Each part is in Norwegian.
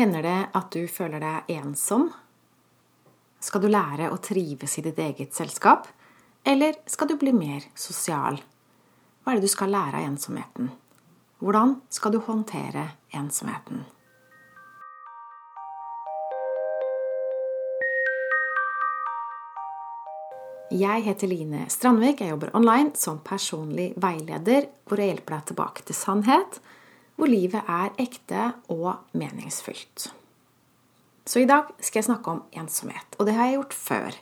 Hender det at du føler deg ensom? Skal du lære å trives i ditt eget selskap, eller skal du bli mer sosial? Hva er det du skal lære av ensomheten? Hvordan skal du håndtere ensomheten? Jeg heter Line Strandvik. Jeg jobber online som personlig veileder, hvor jeg hjelper deg tilbake til sannhet, hvor livet er ekte og meningsfylt. Så i dag skal jeg snakke om ensomhet, og det har jeg gjort før.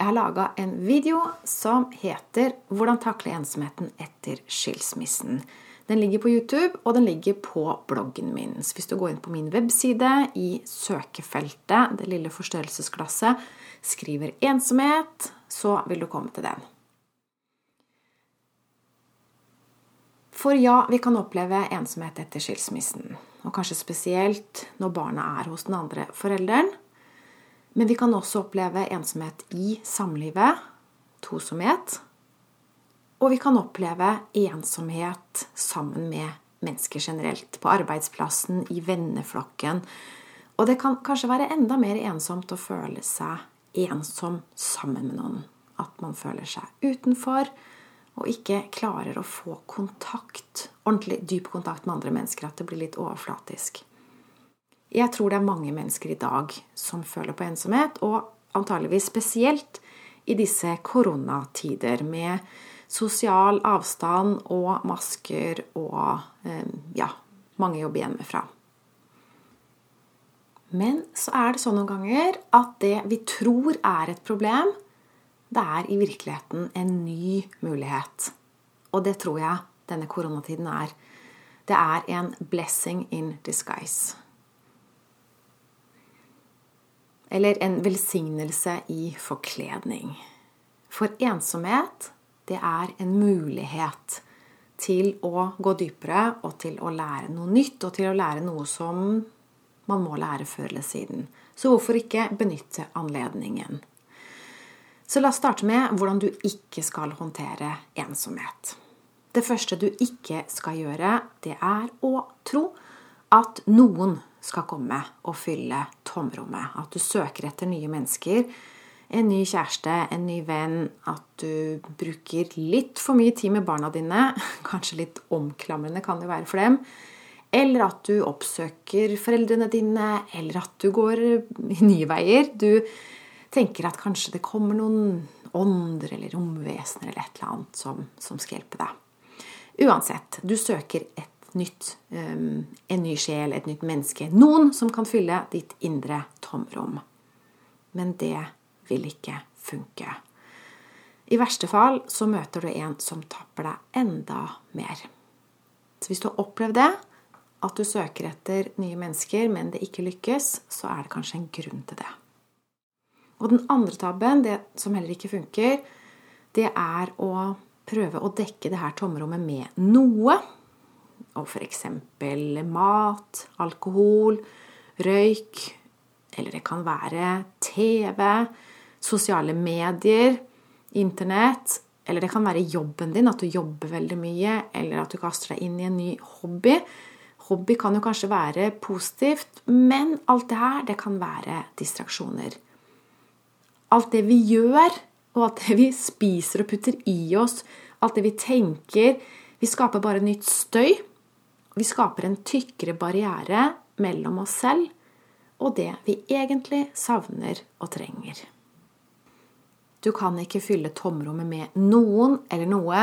Jeg har laga en video som heter 'Hvordan takle ensomheten etter skilsmissen'. Den ligger på YouTube, og den ligger på bloggen min. Så hvis du går inn på min webside i søkefeltet, det lille forstørrelsesglasset, skriver 'ensomhet', så vil du komme til den. For ja, vi kan oppleve ensomhet etter skilsmissen. Og kanskje spesielt når barna er hos den andre forelderen. Men vi kan også oppleve ensomhet i samlivet, tosomhet. Og vi kan oppleve ensomhet sammen med mennesker generelt. På arbeidsplassen, i venneflokken. Og det kan kanskje være enda mer ensomt å føle seg ensom sammen med noen. At man føler seg utenfor og ikke klarer å få kontakt, ordentlig dyp kontakt med andre mennesker. At det blir litt overflatisk. Jeg tror det er mange mennesker i dag som føler på ensomhet, og antageligvis spesielt i disse koronatider med sosial avstand og masker og eh, ja, mange jobber hjemmefra. Men så er det sånn noen ganger at det vi tror er et problem, det er i virkeligheten en ny mulighet. Og det tror jeg denne koronatiden er. Det er en blessing in disguise. Eller en velsignelse i forkledning. For ensomhet, det er en mulighet til å gå dypere og til å lære noe nytt, og til å lære noe som man må lære før eller siden. Så hvorfor ikke benytte anledningen? Så la oss starte med hvordan du ikke skal håndtere ensomhet. Det første du ikke skal gjøre, det er å tro at noen skal komme og fylle tomrommet. At du søker etter nye mennesker. En ny kjæreste, en ny venn. At du bruker litt for mye tid med barna dine. Kanskje litt omklamrende kan det være for dem. Eller at du oppsøker foreldrene dine, eller at du går nye veier. Du tenker at kanskje det kommer noen ånder eller romvesener eller et eller annet som, som skal hjelpe deg. Uansett, du søker et nytt, um, en ny sjel, et nytt menneske. Noen som kan fylle ditt indre tomrom. Men det vil ikke funke. I verste fall så møter du en som tapper deg enda mer. Så hvis du har opplevd det, at du søker etter nye mennesker, men det ikke lykkes, så er det kanskje en grunn til det. Og den andre tabben, det som heller ikke funker, det er å prøve å dekke det her tomrommet med noe. Og f.eks. mat, alkohol, røyk, eller det kan være TV, sosiale medier, Internett, eller det kan være jobben din, at du jobber veldig mye, eller at du kaster deg inn i en ny hobby. Hobby kan jo kanskje være positivt, men alt det her, det kan være distraksjoner. Alt det vi gjør, og alt det vi spiser og putter i oss, alt det vi tenker Vi skaper bare nytt støy. Vi skaper en tykkere barriere mellom oss selv og det vi egentlig savner og trenger. Du kan ikke fylle tomrommet med noen eller noe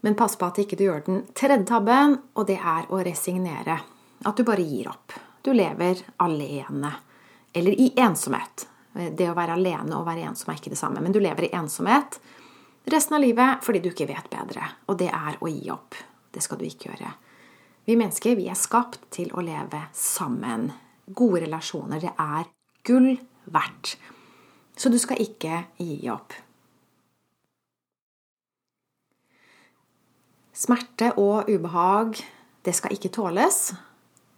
men pass på at ikke du gjør den tredje tabben, og det er å resignere. At du bare gir opp. Du lever alene. Eller i ensomhet. Det å være alene og være ensom er ikke det samme, men du lever i ensomhet resten av livet fordi du ikke vet bedre. Og det er å gi opp. Det skal du ikke gjøre. Vi mennesker vi er skapt til å leve sammen. Gode relasjoner, det er gull verdt. Så du skal ikke gi opp. Smerte og ubehag, det skal ikke tåles.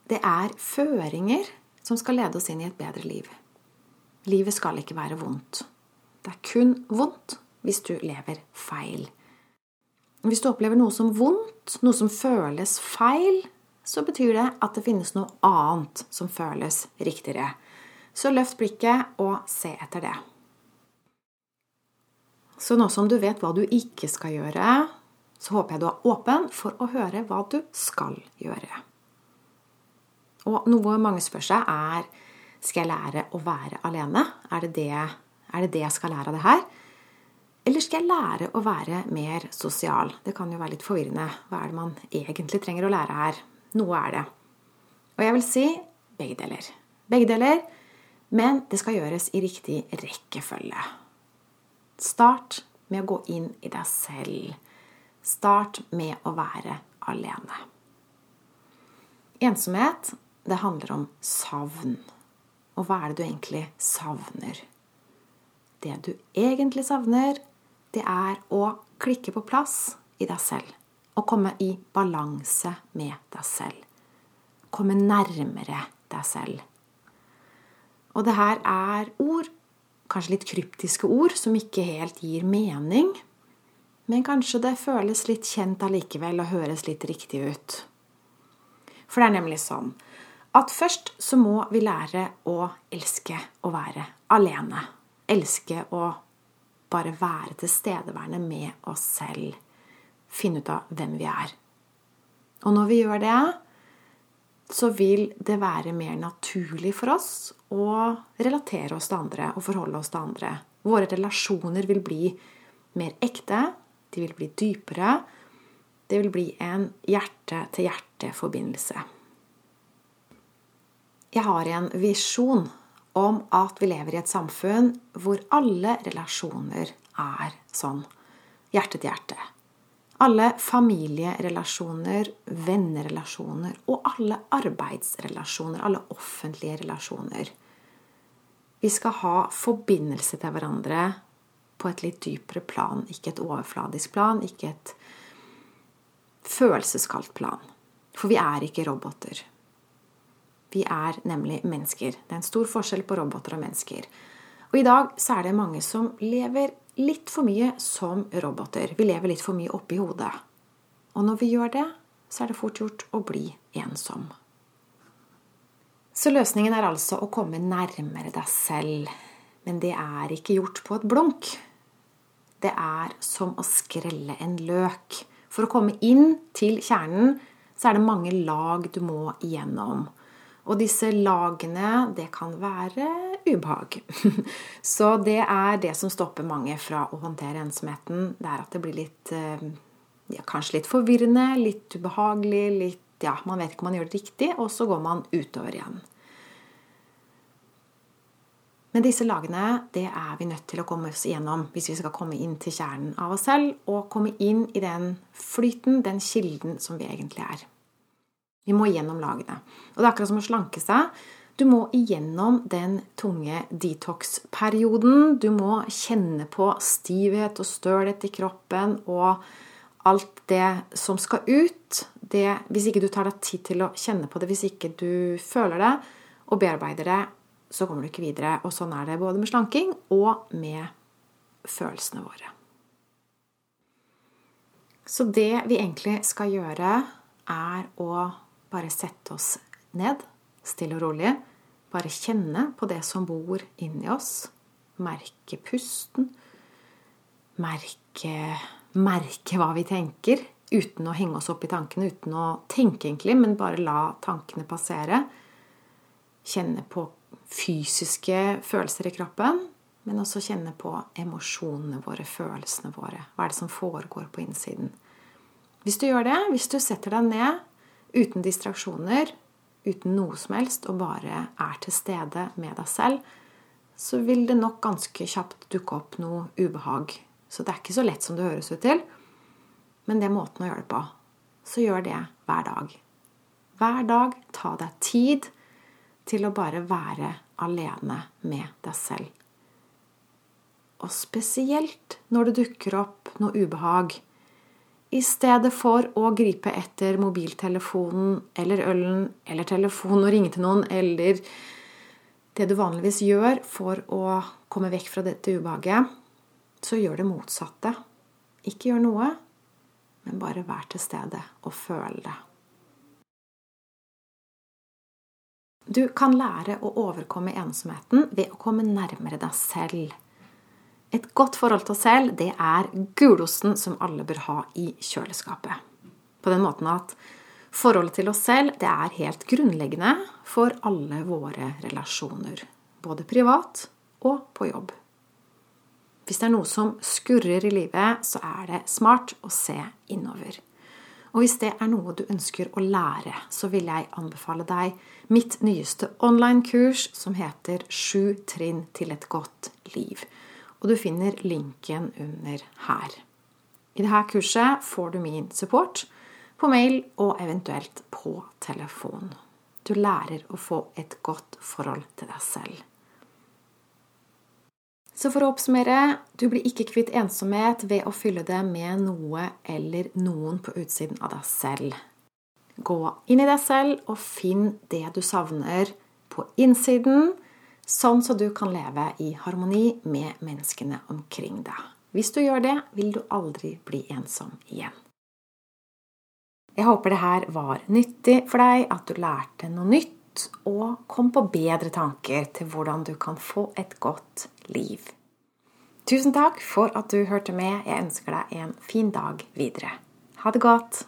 Det er føringer som skal lede oss inn i et bedre liv. Livet skal ikke være vondt. Det er kun vondt hvis du lever feil. Hvis du opplever noe som vondt, noe som føles feil, så betyr det at det finnes noe annet som føles riktigere. Så løft blikket og se etter det. Så nå som du vet hva du ikke skal gjøre, så håper jeg du er åpen for å høre hva du skal gjøre. Og noe mange spør seg, er skal jeg lære å være alene? Er det det, er det det jeg skal lære av det her? Eller skal jeg lære å være mer sosial? Det kan jo være litt forvirrende. Hva er det man egentlig trenger å lære her? Noe er det. Og jeg vil si begge deler. Begge deler, men det skal gjøres i riktig rekkefølge. Start med å gå inn i deg selv. Start med å være alene. Ensomhet det handler om savn. Og hva er det du egentlig savner? Det du egentlig savner, det er å klikke på plass i deg selv. Og komme i balanse med deg selv. Komme nærmere deg selv. Og det her er ord, kanskje litt kryptiske ord, som ikke helt gir mening. Men kanskje det føles litt kjent allikevel og høres litt riktig ut. For det er nemlig sånn at først så må vi lære å elske å være alene. Elske å bare være tilstedeværende med oss selv. Finne ut av hvem vi er. Og når vi gjør det, så vil det være mer naturlig for oss å relatere oss til andre og forholde oss til andre. Våre relasjoner vil bli mer ekte, de vil bli dypere. Det vil bli en hjerte-til-hjerte-forbindelse. Jeg har en visjon om at vi lever i et samfunn hvor alle relasjoner er sånn. Hjerte til hjerte. Alle familierelasjoner, vennerelasjoner og alle arbeidsrelasjoner, alle offentlige relasjoner. Vi skal ha forbindelse til hverandre på et litt dypere plan, ikke et overfladisk plan, ikke et følelseskaldt plan. For vi er ikke roboter. Vi er nemlig mennesker. Det er en stor forskjell på roboter og mennesker. Og i dag så er det mange som lever litt for mye som roboter. Vi lever litt for mye oppi hodet. Og når vi gjør det, så er det fort gjort å bli ensom. Så løsningen er altså å komme nærmere deg selv. Men det er ikke gjort på et blunk. Det er som å skrelle en løk. For å komme inn til kjernen så er det mange lag du må igjennom. Og disse lagene, det kan være ubehag. Så det er det som stopper mange fra å håndtere ensomheten. Det er at det blir litt eh, ja, Kanskje litt forvirrende, litt ubehagelig, litt Ja, man vet ikke om man gjør det riktig, og så går man utover igjen. Men disse lagene det er vi nødt til å komme oss igjennom hvis vi skal komme inn til kjernen av oss selv og komme inn i den flyten, den kilden som vi egentlig er. Vi må gjennom lagene. Og det er akkurat som å slanke seg. Du må igjennom den tunge detox-perioden. Du må kjenne på stivhet og stølhet i kroppen og alt det som skal ut. Det, hvis ikke du tar deg tid til å kjenne på det, hvis ikke du føler det og bearbeider det, så kommer du ikke videre. Og sånn er det både med slanking og med følelsene våre. Så det vi egentlig skal gjøre, er å bare sette oss ned, stille og rolig. Bare kjenne på det som bor inni oss. Merke pusten. Merke, merke hva vi tenker. Uten å henge oss opp i tankene, uten å tenke egentlig, men bare la tankene passere. Kjenne på fysiske følelser i kroppen, men også kjenne på emosjonene våre, følelsene våre. Hva er det som foregår på innsiden? Hvis du gjør det, hvis du setter deg ned uten distraksjoner, uten noe som helst, og bare er til stede med deg selv, så vil det nok ganske kjapt dukke opp noe ubehag. Så det er ikke så lett som det høres ut til, men det er måten å gjøre det på. Så gjør det hver dag. Hver dag ta deg tid til å bare være alene med deg selv. Og spesielt når det dukker opp noe ubehag i stedet for å gripe etter mobiltelefonen eller ølen eller telefonen og ringe til noen, eller det du vanligvis gjør for å komme vekk fra dette ubehaget, så gjør det motsatte. Ikke gjør noe, men bare vær til stede og føl det. Du kan lære å overkomme ensomheten ved å komme nærmere deg selv. Et godt forhold til oss selv, det er gulosten som alle bør ha i kjøleskapet. På den måten at forholdet til oss selv, det er helt grunnleggende for alle våre relasjoner. Både privat og på jobb. Hvis det er noe som skurrer i livet, så er det smart å se innover. Og hvis det er noe du ønsker å lære, så vil jeg anbefale deg mitt nyeste online-kurs som heter Sju trinn til et godt liv. Og du finner linken under her. I dette kurset får du min support på mail og eventuelt på telefon. Du lærer å få et godt forhold til deg selv. Så for å oppsummere du blir ikke kvitt ensomhet ved å fylle det med noe eller noen på utsiden av deg selv. Gå inn i deg selv og finn det du savner på innsiden, sånn så du kan leve i harmoni med menneskene omkring deg. Hvis du gjør det, vil du aldri bli ensom igjen. Jeg håper det her var nyttig for deg, at du lærte noe nytt og kom på bedre tanker til hvordan du kan få et godt liv. Tusen takk for at du hørte med. Jeg ønsker deg en fin dag videre. Ha det godt.